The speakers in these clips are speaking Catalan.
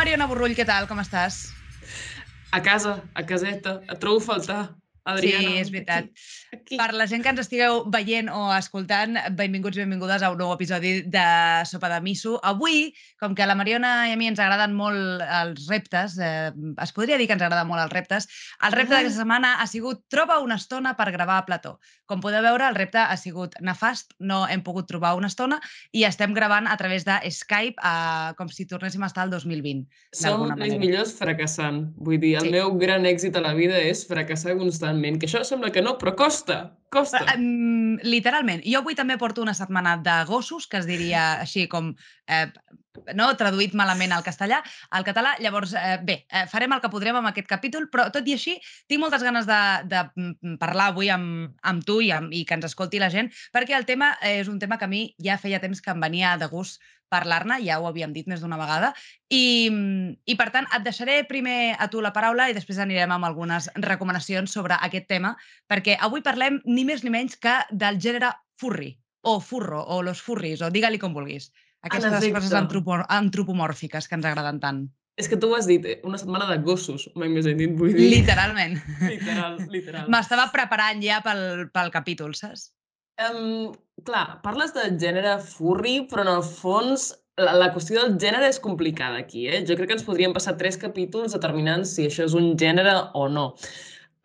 Mariona Borrull, què tal? Com estàs? A casa, a caseta, et trobo a faltar. Adriana. Sí, és veritat. Aquí, aquí. Per la gent que ens estigueu veient o escoltant, benvinguts i benvingudes a un nou episodi de Sopa de Miso. Avui, com que a la Mariona i a mi ens agraden molt els reptes, eh, es podria dir que ens agraden molt els reptes, el repte Ah. d'aquesta setmana ha sigut troba una estona per gravar a plató. Com podeu veure, el repte ha sigut nefast, no hem pogut trobar una estona i estem gravant a través de Skype eh, com si tornéssim a estar al 2020. Som manera. millors fracassant. Vull dir, el Sí. meu gran èxit a la vida és fracassar constantment, que això sembla que no, però costa, costa. Um, literalment. Jo avui també porto una setmana de gossos, que es diria així com... Eh, no, traduït malament al castellà, al català. Llavors, eh, bé, eh, farem el que podrem amb aquest capítol, però tot i així tinc moltes ganes de, de mm, parlar avui amb, amb tu i, amb, i que ens escolti la gent, perquè el tema és un tema que a mi ja feia temps que em venia de gust parlar-ne, ja ho havíem dit més d'una vegada, i, i per tant et deixaré primer a tu la paraula i després anirem amb algunes recomanacions sobre aquest tema, perquè avui parlem ni més ni menys que del gènere furry, o furro, o los furries, o digue-li com vulguis. Aquestes efecte. coses antropo antropomòrfiques que ens agraden tant. És que tu ho has dit, eh, una setmana de gossos, mai més he dit, vull dir. Literalment. Literal, literal. M'estava preparant ja pel, pel capítol, saps? Um, clar, parles de gènere furry, però en el fons la, la qüestió del gènere és complicada aquí. Eh? Jo crec que ens podríem passar tres capítols determinant si això és un gènere o no.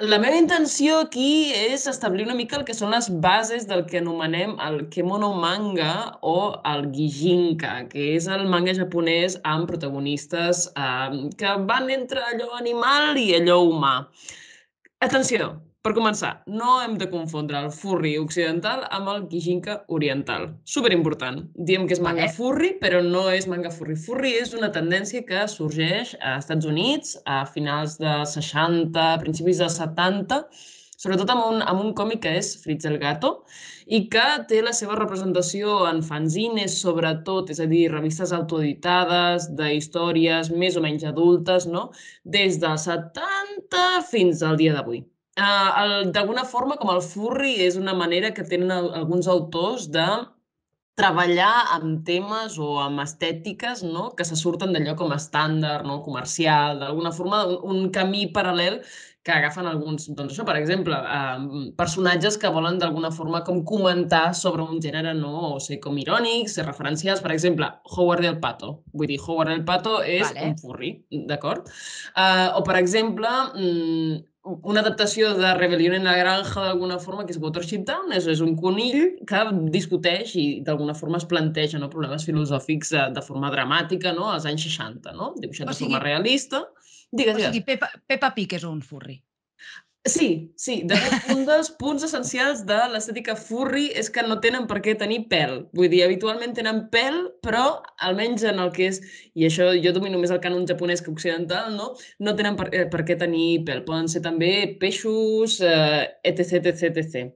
La meva intenció aquí és establir una mica el que són les bases del que anomenem el kemono manga o el gijinka, que és el manga japonès amb protagonistes eh, que van entre allò animal i allò humà. Atenció, per començar, no hem de confondre el furry occidental amb el gijinka oriental. Superimportant. Diem que és manga Vale. furry, però no és manga furry. Furry és una tendència que sorgeix a Estats Units a finals dels 60, principis dels 70, sobretot amb un, amb un còmic que és Fritz el Gato, i que té la seva representació en fanzines, sobretot, és a dir, revistes autoeditades, d'històries més o menys adultes, no? des dels 70 fins al dia d'avui. Uh, D'alguna forma, com el furry, és una manera que tenen al- alguns autors de treballar amb temes o amb estètiques no? que se surten d'allò com a estàndard, no? comercial, d'alguna forma, un, un camí paral·lel que agafen alguns, doncs això, per exemple, eh, personatges que volen d'alguna forma com comentar sobre un gènere, no? o ser com irònics, ser referencials, per exemple, Howard el Pato. Vull dir, Howard el Pato és Vale. un furry, d'acord? Uh, o, per exemple, mm, una adaptació de Rebelión en la Granja d'alguna forma, que és Watership Down, és, és un conill que discuteix i d'alguna forma es planteja no, problemes filosòfics de, de forma dramàtica no, als anys 60, no? dibuixat O de sigui- forma realista. Digues, O sigui, Peppa, Peppa Pig és un furry. Sí, sí. De fet, un dels punts essencials de l'estètica furry és que no tenen per què tenir pèl. Vull dir, habitualment tenen pèl, però almenys en el que és, i això jo domino més el cànon japonès que occidental, no? no tenen per, eh, per què tenir pèl. Poden ser també peixos, eh, etc, etc, etc.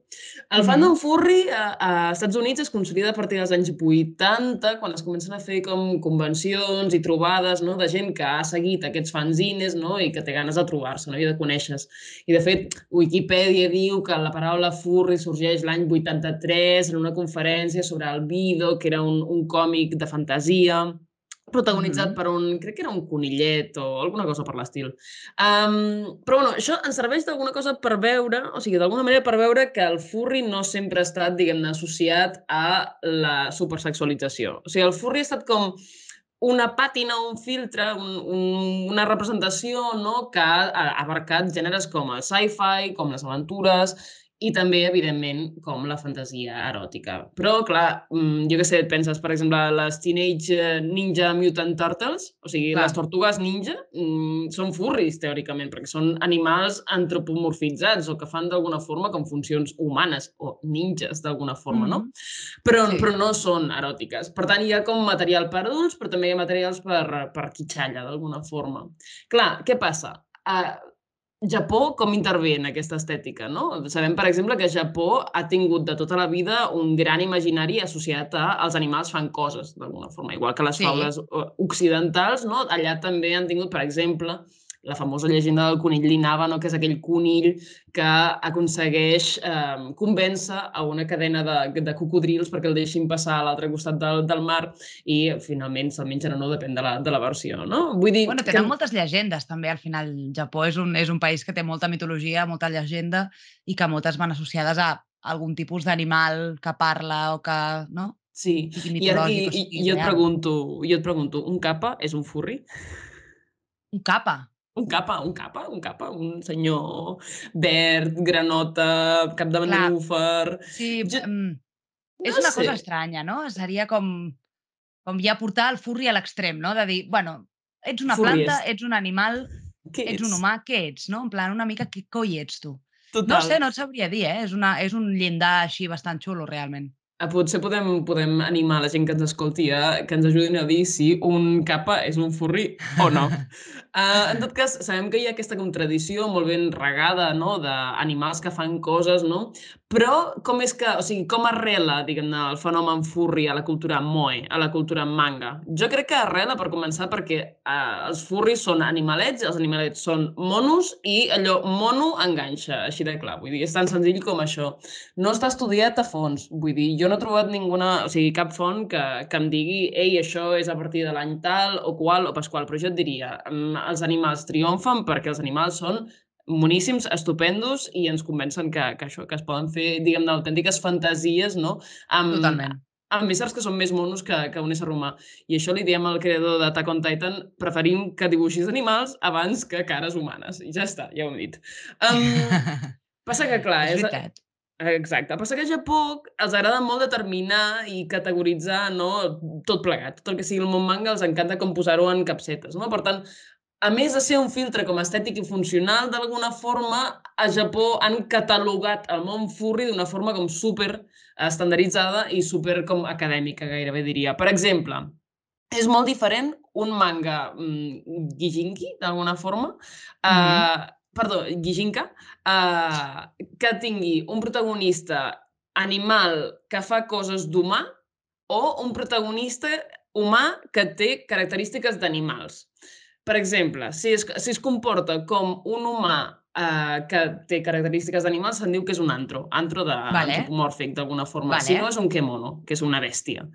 El Mhm. fandom furry a, a Estats Units es consolida a partir dels anys 80, quan es comencen a fer com convencions i trobades no? de gent que ha seguit aquests fanzines no? i que té ganes de trobar-se no? i de conèixer I, de fet, Wikipedia diu que la paraula furry sorgeix l'any 83 en una conferència sobre el Bido, que era un, un còmic de fantasia protagonitzat Mhm. per un, crec que era un conillet o alguna cosa per l'estil. Um, però bueno, això ens serveix d'alguna cosa per veure, o sigui, d'alguna manera per veure que el furry no sempre ha estat, diguem-ne, associat a la supersexualització. O sigui, el furry ha estat com una pàtina, un filtre, un, un, una representació no? que ha, ha abarcat gèneres com el sci-fi, com les aventures i també, evidentment, com la fantasia eròtica. Però, clar, mm, jo què sé, et penses, per exemple, les Teenage eh, Ninja Mutant Turtles, o sigui, Clar. les tortugues ninja, mm, són furris, teòricament, perquè són animals antropomorfitzats o que fan d'alguna forma com funcions humanes o ninjas d'alguna forma, no? Mhm. però, Sí. però no són eròtiques. Per tant, hi ha com material per adults, però també hi ha materials per, per quitxalla, d'alguna forma. Clar, què passa? Uh, Japó com intervé en aquesta estètica, no? Sabem, per exemple, que Japó ha tingut de tota la vida un gran imaginari associat a els animals fan coses, d'alguna forma, igual que les Sí. faules eh, occidentals, no? Allà també han tingut, per exemple, la famosa llegenda del conill Linava, no? que és aquell conill que aconsegueix eh, convèncer a una cadena de, de cocodrils perquè el deixin passar a l'altre costat del, del mar i finalment se'l mengen o no, depèn de la, de la versió. No? Vull dir bueno, tenen que... moltes llegendes també, al final. Japó és un, és un país que té molta mitologia, molta llegenda i que moltes van associades a algun tipus d'animal que parla o que... No? Sí, I, i, i, i jo, et pregunto, jo et pregunto, un capa és un furri? Un capa? Un capa, un capa, un capa, un senyor verd, granota, cap de nenúfer... Sí, jo... és no una sé. cosa estranya, no? Seria com, com ja portar el furri a l'extrem, no? De dir, bueno, ets una Furries. planta, ets un animal, què ets? ets un humà, què ets, no? En plan, una mica, què coi ets tu? Total. No sé, no et sabria dir, eh? És, una, és un llindar així bastant xulo, realment. Ah, potser podem, podem animar la gent que ens escolti a que ens ajudin a dir si un capa és un furri o no. uh, en tot cas, sabem que hi ha aquesta contradició molt ben regada no? d'animals que fan coses, no? Però com és que, o sigui, com arrela, diguem-ne, el fenomen furri a la cultura moe, a la cultura manga? Jo crec que arrela, per començar, perquè eh, els furris són animalets, els animalets són monos i allò mono enganxa, així de clar. Vull dir, és tan senzill com això. No està estudiat a fons. Vull dir, jo no he trobat ninguna, o sigui, cap font que, que em digui ei, això és a partir de l'any tal o qual o pasqual, però jo et diria, mm, els animals triomfen perquè els animals són moníssims, estupendos i ens convencen que, que això, que es poden fer, diguem autèntiques fantasies, no? Amb, Totalment. Amb éssers que són més monos que, que un ésser humà. I això li diem al creador d'Attack on Titan, preferim que dibuixis animals abans que cares humanes. I ja està, ja ho hem dit. Um, passa que, clar... és, és. Exacte. Passa que a Japó els agrada molt determinar i categoritzar no, tot plegat. Tot el que sigui el món manga els encanta com posar-ho en capsetes. No? Per tant, a més de ser un filtre com estètic i funcional, d'alguna forma, a Japó han catalogat el món furri d'una forma com super estandarditzada i super com acadèmica, gairebé diria. Per exemple, és molt diferent un manga mm, gijinki, d'alguna forma, mm -hmm. uh, perdó, gijinka, uh, que tingui un protagonista animal que fa coses d'humà o un protagonista humà que té característiques d'animals. Per exemple, si es, si es comporta com un humà eh, que té característiques d'animals, se'n diu que és un antro, antro de, vale. antropomòrfic d'alguna forma. Vale. Si no, és un kemono, que és una bèstia.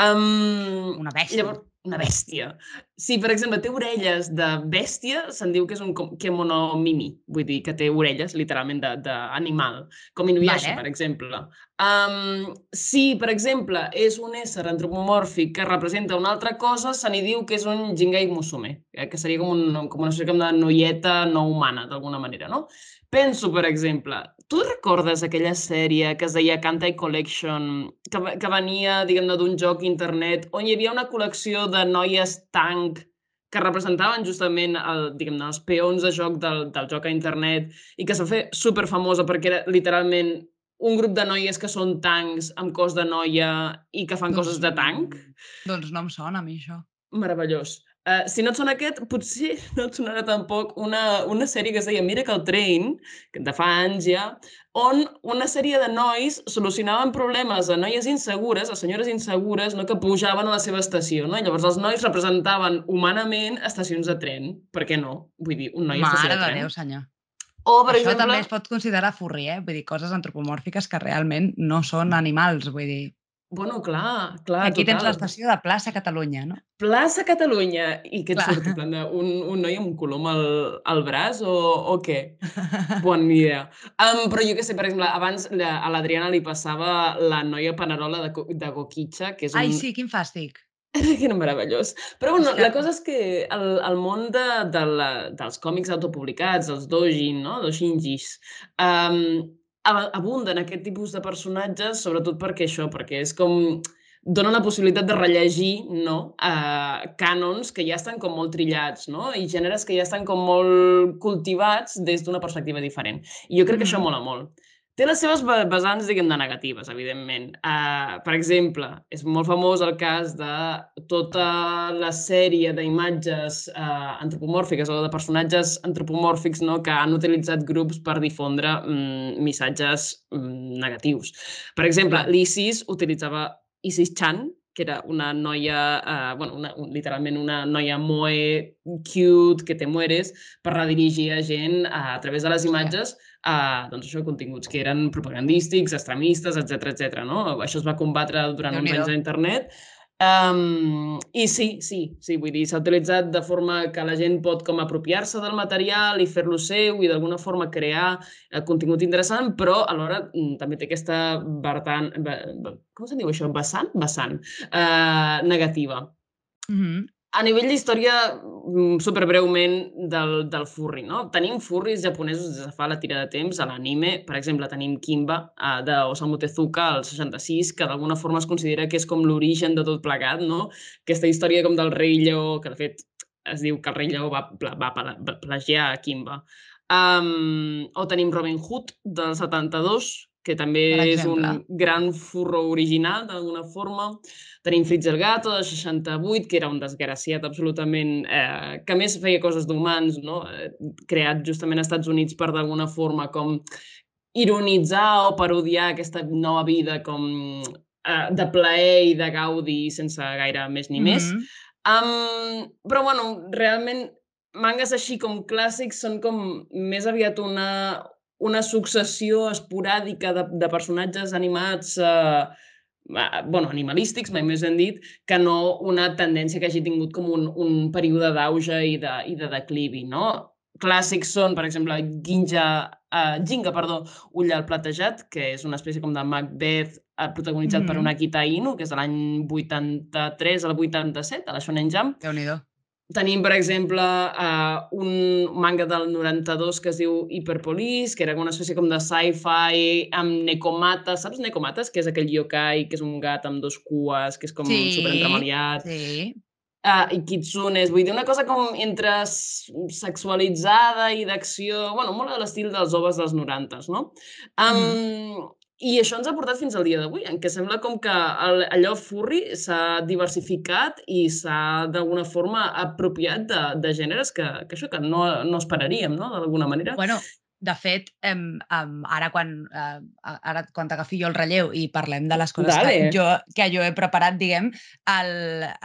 Um, una bèstia? Llavors, una bèstia. Si, per exemple, té orelles de bèstia, se'n diu que és un kemono mimi, vull dir, que té orelles, literalment, d'animal, com Inuyasha, vale. per exemple. Um, si, per exemple, és un ésser antropomòrfic que representa una altra cosa, se n'hi diu que és un Jingai Musume, eh, que seria com, un, com una espècie de noieta no humana, d'alguna manera, no? Penso, per exemple, tu recordes aquella sèrie que es deia Kantai Collection, que, que venia, diguem-ne, d'un joc internet, on hi havia una col·lecció de noies tanc que representaven justament el, diguem els peons de joc del, del joc a internet i que s'ha fet superfamosa perquè era literalment un grup de noies que són tancs amb cos de noia i que fan doncs, coses de tanc. Doncs no em sona a mi això. Meravellós. Uh, si no et sona aquest, potser no et sonarà tampoc una, una sèrie que es deia Miracle Train, de fa anys ja, on una sèrie de nois solucionaven problemes de noies insegures, o senyores insegures, no, que pujaven a la seva estació. No? I llavors els nois representaven humanament estacions de tren. Per què no? Vull dir, un noi Mare estació de tren. Mare de Déu, senyor. O, per Això exemple... també es pot considerar furri, eh? Vull dir, coses antropomòrfiques que realment no són animals, vull dir... Bueno, clar, clar, Aquí total. tens l'estació de Plaça Catalunya, no? Plaça Catalunya. I què et surt? plan un, un noi amb un colom al, al braç o, o què? Bona idea. Um, però jo què sé, per exemple, abans la, a l'Adriana li passava la noia panerola de, de Goquitxa, que és un... Ai, sí, quin fàstic. que era meravellós. Però bueno, la cosa és que el, el món de, de la, dels còmics autopublicats, els dojin, no? doshinjis, um, abunden aquest tipus de personatges, sobretot perquè això, perquè és com dona la possibilitat de rellegir no? uh, cànons que ja estan com molt trillats no? i gèneres que ja estan com molt cultivats des d'una perspectiva diferent. I jo crec mm. que això mola molt. Té les seves vessants, diguem, de negatives, evidentment. Uh, per exemple, és molt famós el cas de tota la sèrie d'imatges uh, antropomòrfiques o de personatges antropomòrfics no, que han utilitzat grups per difondre mm, missatges mm, negatius. Per exemple, l'ISIS utilitzava Isis Chan, que era una noia, uh, bueno, una, un, literalment una noia moe cute, que te mueres, per redirigir a gent uh, a través de les imatges a doncs això, continguts que eren propagandístics, extremistes, etc etc. no? Això es va combatre durant uns anys a internet Um, I sí, sí, sí, vull dir, s'ha utilitzat de forma que la gent pot com apropiar-se del material i fer-lo seu i d'alguna forma crear eh, contingut interessant, però alhora mm, també té aquesta vertant, com se'n diu això? Vessant? Vessant. Uh, negativa. Mm -hmm. A nivell d'història, mm, superbreument, del, del furry, no? Tenim furries japonesos des de fa la tira de temps a l'anime. Per exemple, tenim Kimba, uh, de Osamu Tezuka, al 66, que d'alguna forma es considera que és com l'origen de tot plegat, no? Aquesta història com del rei lleó, que de fet es diu que el rei lleó va, va, va plagiar a Kimba. Um, o tenim Robin Hood, del 72, que també és un gran furro original, d'alguna forma. Tenim Fritz el Gato, de 68, que era un desgraciat absolutament... Eh, que més feia coses d'humans, no? Eh, creat justament als Estats Units per d'alguna forma com ironitzar o parodiar aquesta nova vida com eh, de plaer i de gaudi sense gaire més ni mm -hmm. més. Um, però, bueno, realment mangas així com clàssics són com més aviat una, una successió esporàdica de, de personatges animats eh, bueno, animalístics, mai més ben dit, que no una tendència que hagi tingut com un, un període d'auge i, de, i de declivi, no? Clàssics són, per exemple, Ginja, uh, Ginga, perdó, Ull al platejat, que és una espècie com de Macbeth uh, protagonitzat mm -hmm. per una Kita Inu, que és de l'any 83 al 87, a la Shonen Jump. déu nhi Tenim, per exemple, uh, un manga del 92 que es diu Hyperpolice, que era una espècie com de sci-fi amb Nekomata. Saps Nekomatas? Que és aquell yokai, que és un gat amb dos cues, que és com sí, superentremaliat. Sí, Uh, I kitsunes, vull dir, una cosa com entre sexualitzada i d'acció, bueno, molt de l'estil dels oves dels 90, no? Um, mm. I això ens ha portat fins al dia d'avui, en què sembla com que el, allò furry s'ha diversificat i s'ha d'alguna forma apropiat de, de gèneres que, que això que no, no esperaríem, no?, d'alguna manera. Bueno, de fet, em, em, ara quan, eh, ara quan t'agafi jo el relleu i parlem de les coses que jo, que jo he preparat, diguem, el,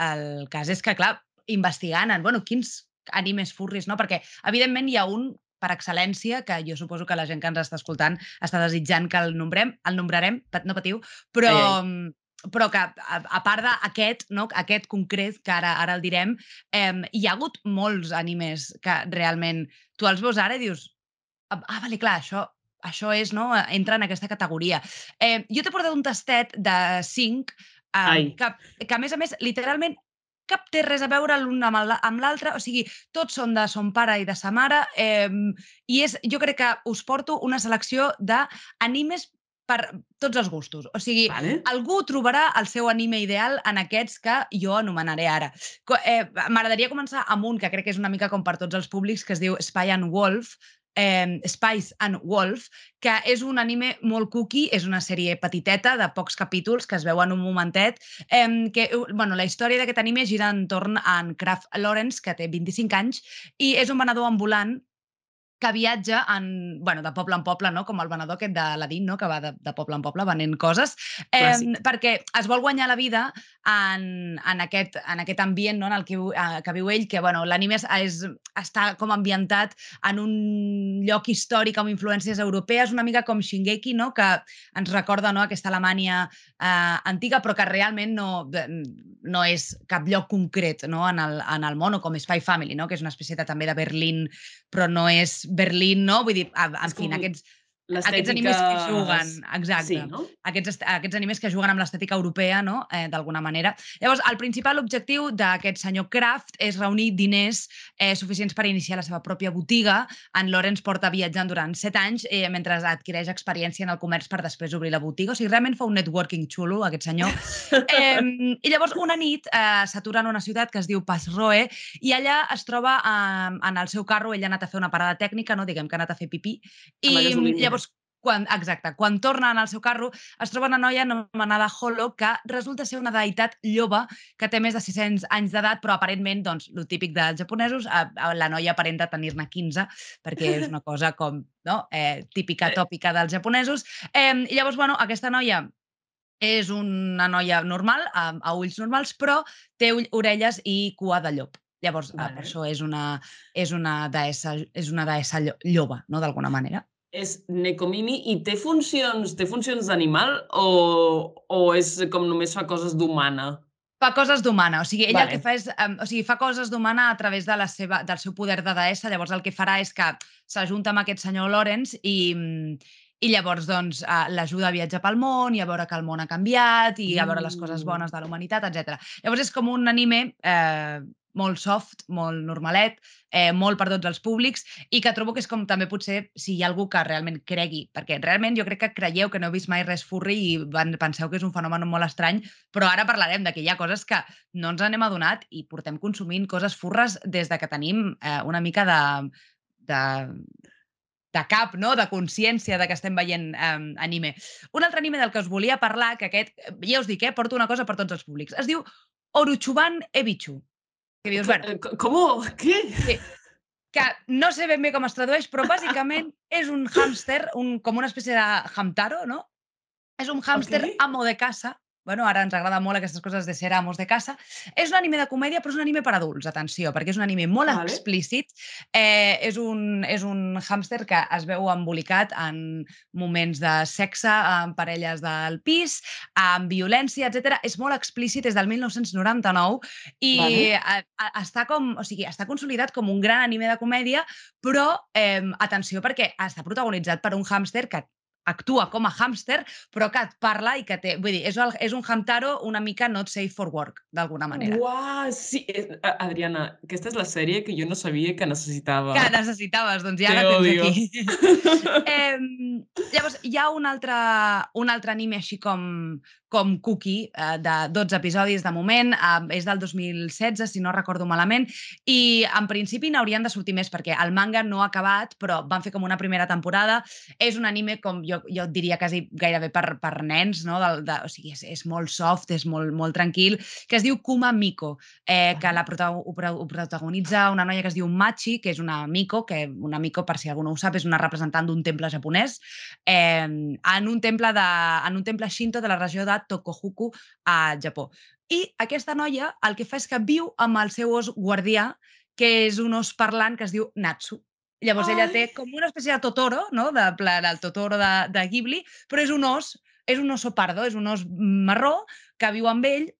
el cas és que, clar, investigant en, bueno, quins animes furris, no? Perquè, evidentment, hi ha un per excel·lència, que jo suposo que la gent que ens està escoltant està desitjant que el nombrem, el nombrarem, no patiu, però, ei, ei. Mm, però que a, a part d'aquest, no, aquest concret, que ara ara el direm, eh, hi ha hagut molts animes que realment tu els veus ara i dius ah, ah vale, clar, això, això és, no? entra en aquesta categoria. Eh, jo t'he portat un tastet de 5 eh, que, que, a més a més, literalment cap té res a veure l'un amb l'altre, o sigui, tots són de son pare i de sa mare, eh, i és, jo crec que us porto una selecció d'animes per tots els gustos. O sigui, vale. algú trobarà el seu anime ideal en aquests que jo anomenaré ara. Eh, M'agradaria començar amb un que crec que és una mica com per tots els públics, que es diu Spy and Wolf, eh, Spice and Wolf, que és un anime molt cookie, és una sèrie petiteta de pocs capítols que es veuen un momentet, eh, que bueno, la història d'aquest anime gira entorn a en Kraft Lawrence, que té 25 anys, i és un venedor ambulant que viatja en, bueno, de poble en poble, no? com el venedor aquest de l'Adin, no? que va de, de poble en poble venent coses, eh, perquè es vol guanyar la vida en, en, aquest, en aquest ambient no? en el que, eh, que viu ell, que bueno, l'anime és, és, està com ambientat en un lloc històric amb influències europees, una mica com Shingeki, no? que ens recorda no? aquesta Alemanya eh, antiga, però que realment no, no és cap lloc concret no? en, el, en el món, o com Spy Family, no? que és una espècie de, també de Berlín, però no és Berlín, no? Vull dir, en, fi, aquests aquests animes que juguen, exacte. Sí, no? aquests, aquests animes que juguen amb l'estètica europea, no? eh, d'alguna manera. Llavors, el principal objectiu d'aquest senyor Kraft és reunir diners eh, suficients per iniciar la seva pròpia botiga. En Lawrence porta viatjant durant set anys eh, mentre adquireix experiència en el comerç per després obrir la botiga. O sigui, realment fa un networking xulo, aquest senyor. eh, I llavors, una nit, eh, s'atura en una ciutat que es diu Passroe i allà es troba eh, en el seu carro, ell ha anat a fer una parada tècnica, no? diguem que ha anat a fer pipí, i llavors quan, exacte, quan torna en el seu carro, es troba una noia anomenada Holo, que resulta ser una deïtat lloba que té més de 600 anys d'edat, però aparentment, doncs, el típic dels japonesos, la noia aparenta tenir-ne 15, perquè és una cosa com no? eh, típica, tòpica dels japonesos. Eh, I llavors, bueno, aquesta noia és una noia normal, a, a ulls normals, però té ull, orelles i cua de llop. Llavors, vale. Vale. per això és una, és una deessa, és una deessa llo- lloba, no?, d'alguna manera. És Nekomimi i té funcions, té funcions d'animal o, o és com només fa coses d'humana? Fa coses d'humana, o sigui, ella Vale. el que fa és, um, o sigui, fa coses d'humana a través de la seva, del seu poder de deessa, llavors el que farà és que s'ajunta amb aquest senyor Lawrence i, i llavors doncs, uh, l'ajuda a viatjar pel món i a veure que el món ha canviat i a veure les coses Mm. bones de la humanitat, etc. Llavors és com un anime eh, molt soft, molt normalet, eh, molt per tots els públics i que trobo que és com també potser si hi ha algú que realment cregui, perquè realment jo crec que creieu que no heu vist mai res furri i penseu que és un fenomen molt estrany, però ara parlarem de que hi ha coses que no ens n'hem adonat i portem consumint coses furres des de que tenim eh, una mica de, de, de cap, no? de consciència de que estem veient eh, anime. Un altre anime del que us volia parlar, que aquest, ja us dic, eh, porto una cosa per tots els públics. Es diu Oruchuban Ebichu. Que dius, bueno, Eh, co- Com? Què? que no sé ben bé com es tradueix, però bàsicament és un hàmster, un, com una espècie de hamtaro, no? És un hàmster Ok. amo de casa. Bueno, ara ens agrada molt aquestes coses de ser amos de casa. És un anime de comèdia, però és un anime per adults, atenció, perquè és un anime molt Vale. explícit. Eh, és, un, és un hàmster que es veu embolicat en moments de sexe, en parelles del pis, amb violència, etc. És molt explícit, és del 1999 i Vale. a, a, està com, o sigui, està consolidat com un gran anime de comèdia, però eh, atenció perquè està protagonitzat per un hàmster que actua com a hàmster, però que et parla i que té... Vull dir, és, el, és un hamtaro una mica not safe for work, d'alguna manera. Uau, sí. Adriana, aquesta és la sèrie que jo no sabia que necessitava. Que necessitaves, doncs ja Te la tens odio. aquí. eh, llavors, hi ha un altre, un altre anime així com, com Cookie, eh, de 12 episodis de moment, eh, és del 2016, si no recordo malament, i en principi n'haurien de sortir més, perquè el manga no ha acabat, però van fer com una primera temporada. És un anime, com jo, jo et diria quasi gairebé per, per nens, no? Del, de, o sigui, és, és molt soft, és molt, molt tranquil, que es diu Kuma Miko, eh, que Ah. la prota ho, ho protagonitza una noia que es diu Machi, que és una Miko, que una Miko, per si algú no ho sap, és una representant d'un temple japonès, eh, en, un temple de, en un temple Shinto de la regió de Tokohuku, a Japó. I aquesta noia el que fa és que viu amb el seu os guardià, que és un os parlant que es diu Natsu. Llavors ella té Ai! com una espècie de Totoro, no? de plan, el Totoro de, de Ghibli, però és un os, és un oso pardo, és un os marró que viu amb ell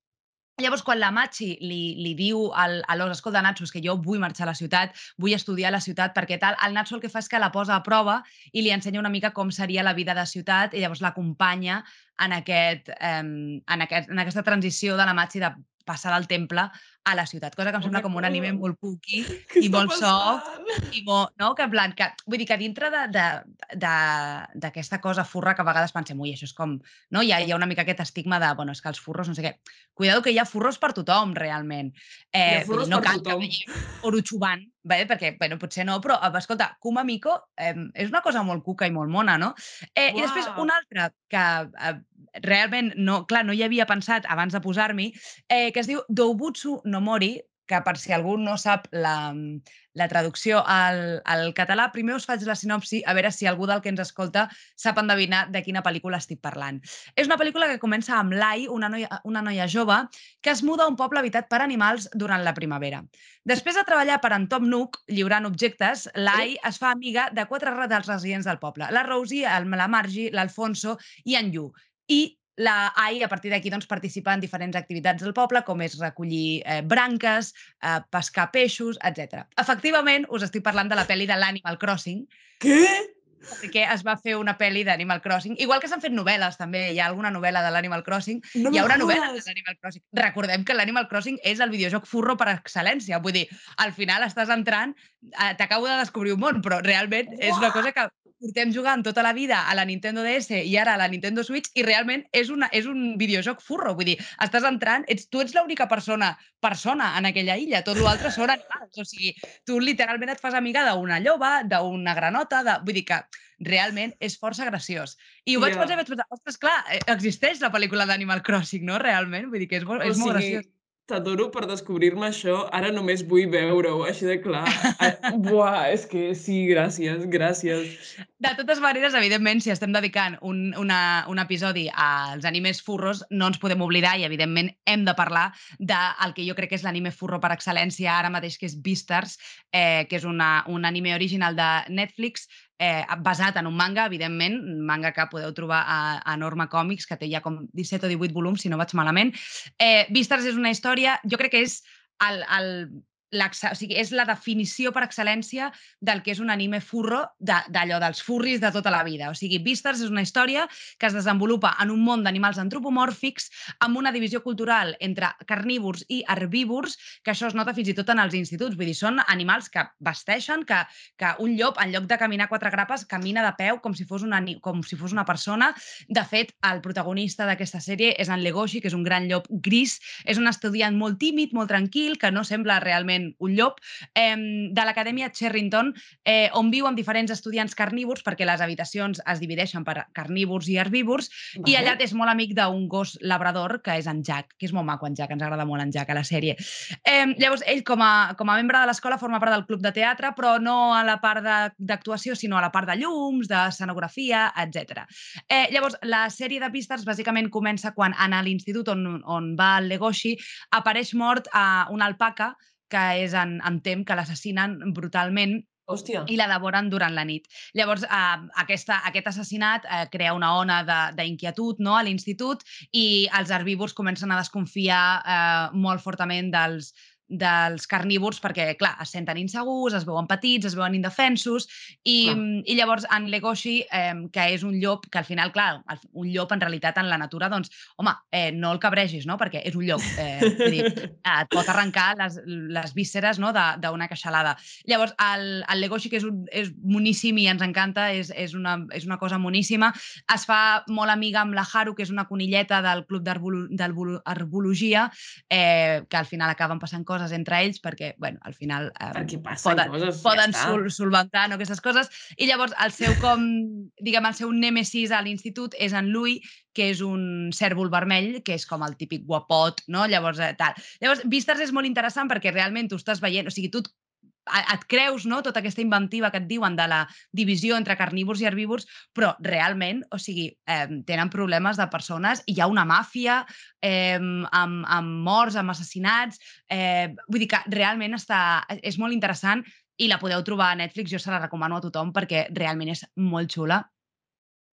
Llavors, quan la Machi li, li diu al, a l'os, escolta, Natsu, és que jo vull marxar a la ciutat, vull estudiar a la ciutat, perquè tal, el Natsu el que fa és que la posa a prova i li ensenya una mica com seria la vida de ciutat i llavors l'acompanya en, aquest, eh, en, aquest, en aquesta transició de la Machi de passar del temple a la ciutat, cosa que em sembla com un anime molt cookie i molt soft passant? i molt, no? Que en plan, que, vull dir que dintre de- de- de- d'aquesta cosa furra que a vegades pensem, ui, això és com, no? Hi ha, hi ha una mica aquest estigma de, bueno, és que els furros, no sé què. Cuidado que hi ha furros per tothom, realment. Hi ha Eh, furros dir, no per cal tothom. que Oruchuban, vale? perquè, bueno, potser no, però, eh, escolta, Kuma Miko eh, és una cosa molt cuca i molt mona, no? Eh, I després Uau! un altre que eh, realment, no, clar, no hi havia pensat abans de posar-m'hi, eh, que es diu Doubutsu no Mori, que per si algú no sap la, la traducció al, al català, primer us faig la sinopsi a veure si algú del que ens escolta sap endevinar de quina pel·lícula estic parlant. És una pel·lícula que comença amb Lai, una noia, una noia jove, que es muda a un poble habitat per animals durant la primavera. Després de treballar per en Tom Nook, lliurant objectes, Lai es fa amiga de quatre re- dels residents del poble, la Rosie, la Margie, l'Alfonso i en Yu. I la AI, a partir d'aquí, doncs, participa en diferents activitats del poble, com és recollir eh, branques, eh, pescar peixos, etc. Efectivament, us estic parlant de la pel·li de l'Animal Crossing, Què? perquè es va fer una pel·li d'Animal Crossing, igual que s'han fet novel·les també, hi ha alguna novel·la de l'Animal Crossing, No hi me haurà novel·la de l'Animal Crossing. Recordem que l'Animal Crossing és el videojoc furro per excel·lència, vull dir, al final estàs entrant, eh, t'acabo de descobrir un món, però realment és una cosa que portem jugant tota la vida a la Nintendo DS i ara a la Nintendo Switch i realment és, una, és un videojoc furro, vull dir, estàs entrant, ets, tu ets l'única persona persona en aquella illa, tot l'altre són animals, o sigui, tu literalment et fas amiga d'una lloba, d'una granota, de... vull dir que realment és força graciós. I ho vaig Ja. pensar i vaig pensar, ostres, clar, eh, existeix la pel·lícula d'Animal Crossing, no? Realment, vull dir que és, molt, O és molt sigui, graciós. T'adoro per descobrir-me això, ara només vull veure-ho, així de clar. Ah, Buah, és que sí, gràcies, gràcies. De totes maneres, evidentment, si estem dedicant un, una, un episodi als animes furros, no ens podem oblidar i, evidentment, hem de parlar del que jo crec que és l'anime furro per excel·lència ara mateix, que és Beastars, eh, que és una, un anime original de Netflix eh, basat en un manga, evidentment, manga que podeu trobar a, a Norma Comics, que té ja com 17 o 18 volums, si no vaig malament. Eh, Beastars és una història, jo crec que és el, el o sigui, és la definició per excel·lència del que és un anime furro d'allò de, dels furris de tota la vida. O sigui, Beastars és una història que es desenvolupa en un món d'animals antropomòrfics amb una divisió cultural entre carnívors i herbívors, que això es nota fins i tot en els instituts. Vull dir, són animals que vesteixen, que, que un llop, en lloc de caminar quatre grapes, camina de peu com si fos una, com si fos una persona. De fet, el protagonista d'aquesta sèrie és en Legoshi, que és un gran llop gris. És un estudiant molt tímid, molt tranquil, que no sembla realment realment un llop, eh, de l'Acadèmia Cherrington, eh, on viuen diferents estudiants carnívors, perquè les habitacions es divideixen per carnívors i herbívors, vale. i allà és molt amic d'un gos labrador, que és en Jack, que és molt maco en Jack, ens agrada molt en Jack a la sèrie. Eh, llavors, ell com a, com a membre de l'escola forma part del club de teatre, però no a la part d'actuació, sinó a la part de llums, d'escenografia, etc. Eh, llavors, la sèrie de pistes bàsicament comença quan a l'institut on, on va el Legoshi apareix mort a una alpaca que és en, en Tem, que l'assassinen brutalment Hòstia. i la devoren durant la nit. Llavors, eh, aquesta, aquest assassinat eh, crea una ona d'inquietud no, a l'institut i els herbívors comencen a desconfiar eh, molt fortament dels, dels carnívors perquè, clar, es senten insegurs, es veuen petits, es veuen indefensos i, i llavors en Legoshi, eh, que és un llop, que al final, clar, un llop en realitat en la natura, doncs, home, eh, no el cabregis, no?, perquè és un llop. Eh, dir, et pot arrencar les, les vísceres no? d'una queixalada. Llavors, el, el Legoshi, que és, un, és moníssim i ens encanta, és, és, una, és una cosa moníssima, es fa molt amiga amb la Haru, que és una conilleta del club d'arbologia, eh, que al final acaben passant coses coses entre ells perquè, bueno, al final eh, perquè poden, coses, poden ja sol, solventar no, aquestes coses. I llavors el seu, com, diguem, el seu nèmesis a l'institut és en Louis, que és un cèrvol vermell, que és com el típic guapot, no? Llavors, eh, tal. Llavors, Vistas és molt interessant perquè realment tu estàs veient, o sigui, tu et creus no, tota aquesta inventiva que et diuen de la divisió entre carnívors i herbívors, però realment, o sigui, eh, tenen problemes de persones, hi ha una màfia eh, amb, amb morts, amb assassinats, eh, vull dir que realment està, és molt interessant i la podeu trobar a Netflix, jo se la recomano a tothom perquè realment és molt xula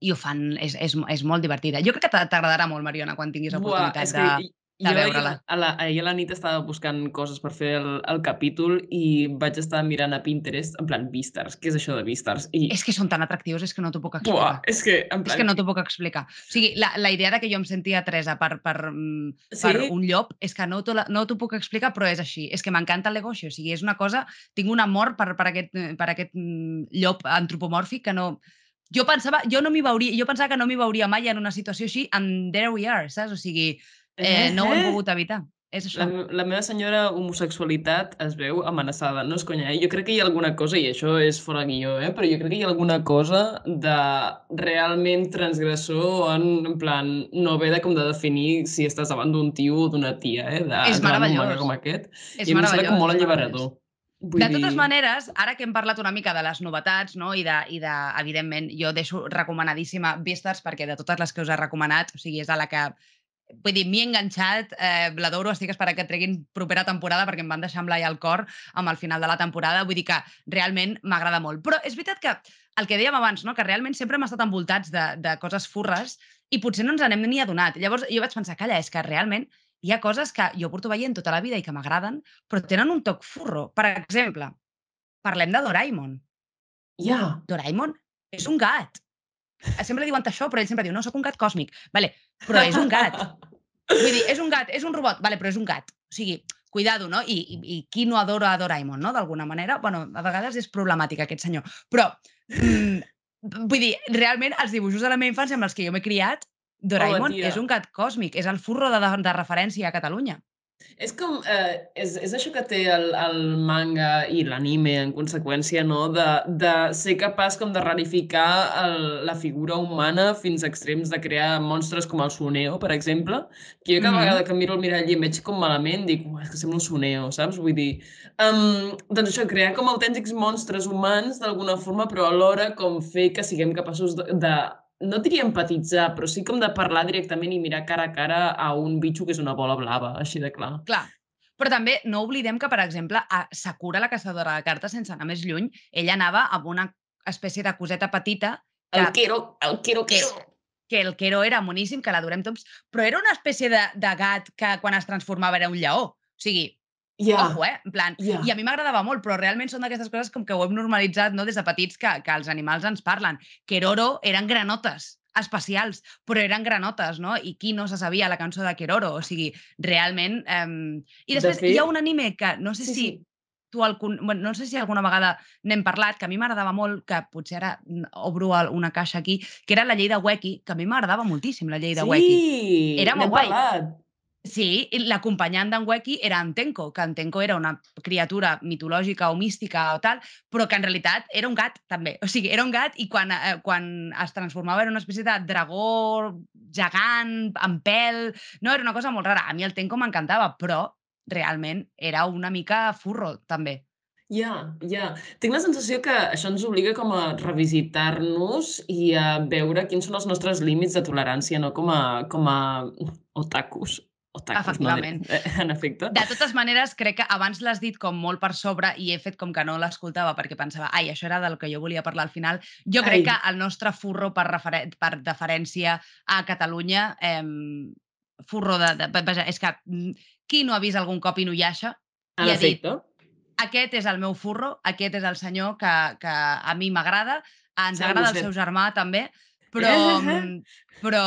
i ho fan, és, és, és molt divertida. Jo crec que t'agradarà molt, Mariona, quan tinguis l'oportunitat de de veure-la. A la, ahir a la nit estava buscant coses per fer el, el capítol i vaig estar mirant a Pinterest, en plan, Vistars. Què és això de Vistars? I... És que són tan atractius, és que no t'ho puc explicar. Buah, és que, en plan... És que no t'ho puc explicar. O sigui, la, la idea de que jo em sentia Teresa per, per, mm, sí? per un llop és que no t'ho no puc explicar, però és així. És que m'encanta el negoci. O sigui, és una cosa... Tinc un amor per, per, aquest, per aquest mm, llop antropomòrfic que no jo pensava, jo no m'hi veuria, jo pensava que no m'hi veuria mai en una situació així, and there we are, saps? O sigui, eh, no ho hem pogut evitar. És això. La, la meva senyora homosexualitat es veu amenaçada, no és conya. Eh? Jo crec que hi ha alguna cosa, i això és fora guió, eh? però jo crec que hi ha alguna cosa de realment transgressor en, en plan, no ve de com de definir si estàs davant d'un tio o d'una tia, eh? De, és meravellós. Com aquest. És I em sembla com molt alliberador. Vull de totes dir... maneres, ara que hem parlat una mica de les novetats, no? I, de, i de, evidentment, jo deixo recomanadíssima Vistas perquè de totes les que us he recomanat, o sigui, és a la que vull dir, m'hi he enganxat, eh, l'adoro, estic esperant que treguin propera temporada perquè em van deixar amb l'ai al cor amb el final de la temporada, vull dir que realment m'agrada molt. Però és veritat que el que dèiem abans, no? que realment sempre hem estat envoltats de, de coses furres i potser no ens n'hem ni adonat. Llavors jo vaig pensar, calla, és que realment hi ha coses que jo porto veient tota la vida i que m'agraden, però tenen un toc furro. Per exemple, parlem de Doraemon. Ja. Yeah. Doraemon és un gat. Sempre diuen això, però ell sempre diu, no, sóc un gat còsmic. Vale, però és un gat. Vull dir, és un gat, és un robot, vale, però és un gat. O sigui, cuidado, no? I, i, i qui no adora a Doraemon, no? D'alguna manera. bueno, a vegades és problemàtic aquest senyor. Però, mm, vull dir, realment, els dibuixos de la meva infància amb els que jo m'he criat, Doraemon oh, és un gat còsmic, és el furro de, de, de referència a Catalunya. És com, eh, és, és això que té el, el manga i l'anime, en conseqüència, no? De, de ser capaç com de rarificar el, la figura humana fins a extrems de crear monstres com el Suneo, per exemple, que jo cada Mhm. vegada que miro al mirall i em veig com malament, dic, "Uah, és que sembla un Suneo, saps? Vull dir, um, doncs això, crear com autèntics monstres humans d'alguna forma, però alhora com fer que siguem capaços de, de no diria empatitzar, però sí com de parlar directament i mirar cara a cara a un bitxo que és una bola blava, així de clar. Clar. Però també no oblidem que, per exemple, a Sakura, la caçadora de cartes, sense anar més lluny, ella anava amb una espècie de coseta petita que, El quero, el quero, quero. que el Quero era moníssim, que l'adorem tots, però era una espècie de, de gat que quan es transformava era un lleó. O sigui, Ja, Ojo, eh? En plan, Ja. I a mi m'agradava molt, però realment són d'aquestes coses com que ho hem normalitzat no? des de petits que, que els animals ens parlen. Keroro eren granotes especials, però eren granotes, no? I qui no se sabia la cançó de Keroro? O sigui, realment... Eh... I De després fet- hi ha un anime que no sé Sí, si sí. tu el, bueno, no sé si alguna vegada n'hem parlat, que a mi m'agradava molt, que potser ara obro una caixa aquí, que era la llei de Weki, que a mi m'agradava moltíssim la llei de Weki. sí, Era molt n'hem guai. parlat. Sí, l'acompanyant d'en Weki era en Tenko, que en Tenko era una criatura mitològica o mística o tal, però que en realitat era un gat, també. O sigui, era un gat i quan, eh, quan es transformava en una espècie de dragó gegant, amb pèl... No, era una cosa molt rara. A mi el Tenko m'encantava, però realment era una mica furro, també. Ja, ja. Tinc la sensació que això ens obliga com a revisitar-nos i a veure quins són els nostres límits de tolerància, no? Com a, com a otakus. Otakus, no? Efectivament. Eh, En efecte. De totes maneres, crec que abans l'has dit com molt per sobre i he fet com que no l'escoltava perquè pensava, ai, això era del que jo volia parlar al final. Jo crec Ai. que el nostre furro per, referen per deferència a Catalunya, eh, furro de, de... Vaja, és que mm, qui no ha vist algun cop Inuyasha En i ha dit, efecte. aquest és el meu furro, aquest és el senyor que, que a mi m'agrada, ens agrada el seu germà també, però, mm, però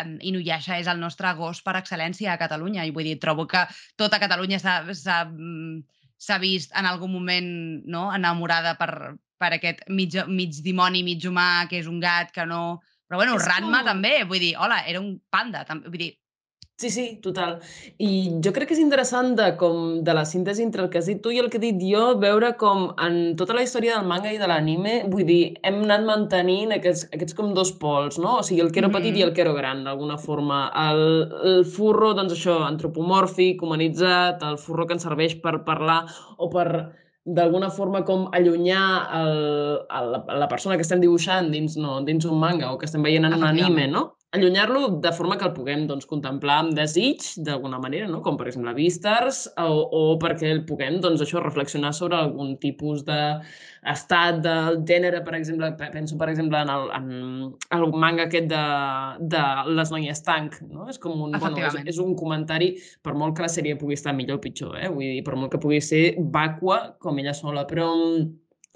em, Inuyasha és el nostre gos per excel·lència a Catalunya i vull dir, trobo que tota Catalunya s'ha s'ha, mm, s'ha vist en algun moment no, enamorada per, per aquest mig, mig dimoni, mig humà, que és un gat, que no... Però bueno, És Ranma com- també, vull dir, hola, era un panda, també, vull dir, Sí, sí, total. I jo crec que és interessant de, com, de la síntesi entre el que has dit tu i el que he dit jo, veure com en tota la història del manga i de l'anime, vull dir, hem anat mantenint aquests, aquests com dos pols, no? O sigui, el quero petit Mhm. i el quero gran, d'alguna forma. El, el furro, doncs això, antropomòrfic, humanitzat, el furro que ens serveix per parlar o per d'alguna forma com allunyar el, el, la, persona que estem dibuixant dins, no, dins un manga o que estem veient en un anime, no? Allunyar-lo de forma que el puguem doncs, contemplar amb desig, d'alguna manera, no? com per exemple Vistars, o, o perquè el puguem doncs, això reflexionar sobre algun tipus d'estat del gènere, per exemple, pe- penso per exemple en el, en el manga aquest de, de les noies tanc, no? és com un, bueno, és, és un comentari, per molt que la sèrie pugui estar millor o pitjor, eh? vull dir, per molt que pugui ser vàcua com ella sola, però mm,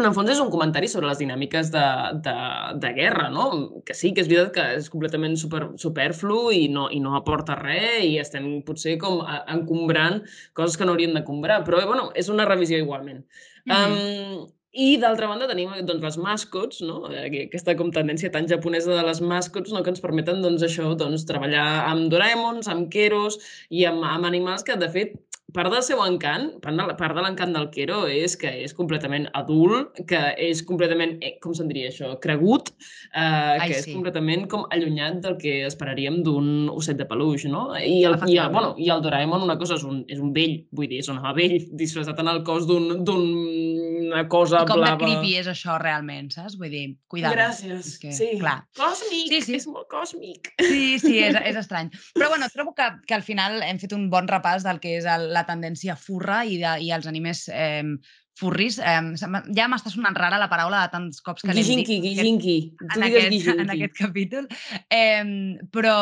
en el fons és un comentari sobre les dinàmiques de, de, de guerra, no? Que sí, que és veritat que és completament super, superflu i no, i no aporta res i estem potser com encombrant coses que no hauríem d'encombrar, però bueno, és una revisió igualment. Mhm. Um, I d'altra banda tenim doncs, les mascots, no? Eh, aquesta com tendència tan japonesa de les mascots no? que ens permeten doncs, això, doncs, treballar amb Doraemons, amb Keros i amb, amb animals que de fet part del seu encant, part de, part de l'encant del Quero és que és completament adult, que és completament, eh, com se'n diria això, cregut, eh, Ai, que és sí. completament com allunyat del que esperaríem d'un osset de peluix, no? I el, i, el, bueno, i el Doraemon una cosa és un, és un vell, vull dir, és un home vell disfressat en el cos d'un- d'una cosa I com de blava. creepy és això realment, saps? Vull dir, cuidado. Gràcies. Que, sí. clar. Còsmic, Sí, sí. és molt còsmic. Sí, sí, és, és estrany. Però bueno, trobo que, que al final hem fet un bon repàs del que és el, la tendència furra i, de, i els animes eh, furris. Eh, ja m'està sonant rara la paraula de tants cops que l'hem dit. Guijinqui, en aquest, en aquest capítol. Eh, però,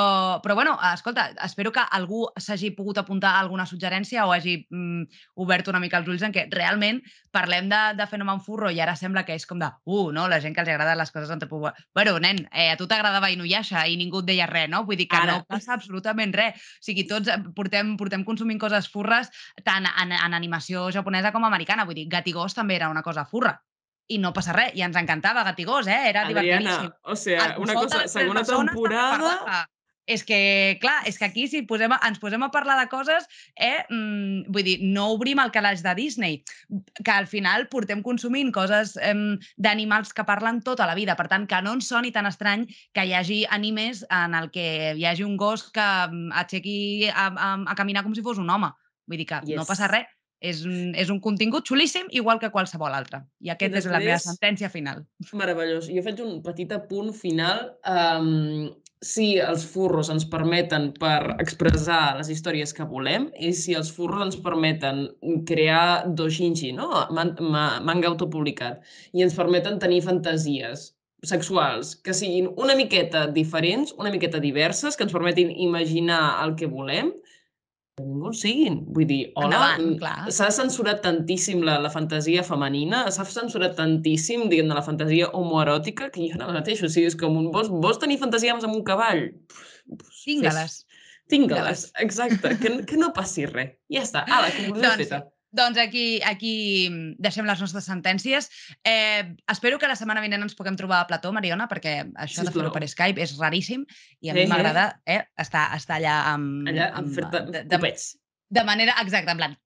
però bueno, escolta, espero que algú s'hagi pogut apuntar alguna suggerència o hagi mm, obert una mica els ulls en què realment parlem de, de fenomen furro i ara sembla que és com de, uh, no, la gent que els agraden les coses antropomorfes. Bueno, nen, eh, a tu t'agradava Inuyasha i ningú et deia res, no? Vull dir que Ara. no passa absolutament res. O sigui, tots eh, portem, portem consumint coses furres tant en, en animació japonesa com americana. Vull dir, Gatigós també era una cosa furra. I no passa res, i ens encantava Gatigós, eh? Era Adriana, divertidíssim. o sea, una cosa, segona temporada, és que, clar, és que aquí si posem, a- ens posem a parlar de coses, eh, mm, vull dir, no obrim el calaix de Disney, que al final portem consumint coses em, d'animals que parlen tota la vida. Per tant, que no ens soni tan estrany que hi hagi animes en el que hi hagi un gos que mm, aixequi a, a, a caminar com si fos un home. Vull dir que no Yes. passa res. És un, és un contingut xulíssim, igual que qualsevol altre. I aquest és la meva després- sentència final. Meravellós. Jo faig un petit apunt final. Um, si els furros ens permeten per expressar les històries que volem i si els furros ens permeten crear doshinji, no? Man ma manga autopublicat, i ens permeten tenir fantasies sexuals que siguin una miqueta diferents, una miqueta diverses, que ens permetin imaginar el que volem, benvinguts siguin. Vull dir, hola, mm, s'ha censurat tantíssim la, la fantasia femenina, s'ha censurat tantíssim, diguem-ne, la fantasia homoeròtica, que jo ara mateix, o sigui, és com un... Vols, vols tenir fantasies amb un cavall? Tinga-les. Tinga-les, exacte, que, que no passi res. Ja està, ah, la conclusió Doncs, feta. Doncs aquí, aquí mm, deixem les nostres sentències. Eh, espero que la setmana vinent ens puguem trobar a Plató, Mariona, perquè això de fer-ho per Skype és raríssim i a Eh, mi m'agrada eh, estar, estar allà amb... Allà, amb amb, fer-te de, de, de manera exacta, en plan...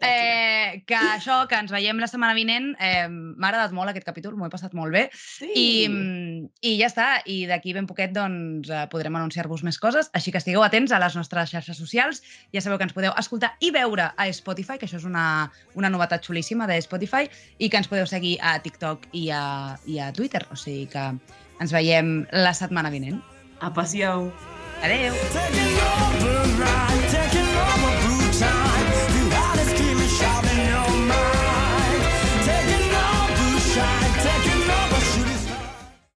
Eh, que això, que ens veiem la setmana vinent, eh, m'ha agradat molt aquest capítol, m'ho he passat molt bé. Sí. I, mm, I ja està, i d'aquí ben poquet doncs, eh, podrem anunciar-vos més coses, així que estigueu atents a les nostres xarxes socials. Ja sabeu que ens podeu escoltar i veure a Spotify, que això és una, una novetat xulíssima de Spotify, i que ens podeu seguir a TikTok i a, i a Twitter. O sigui que ens veiem la setmana vinent. Apassiau. Adeu! Taking over right.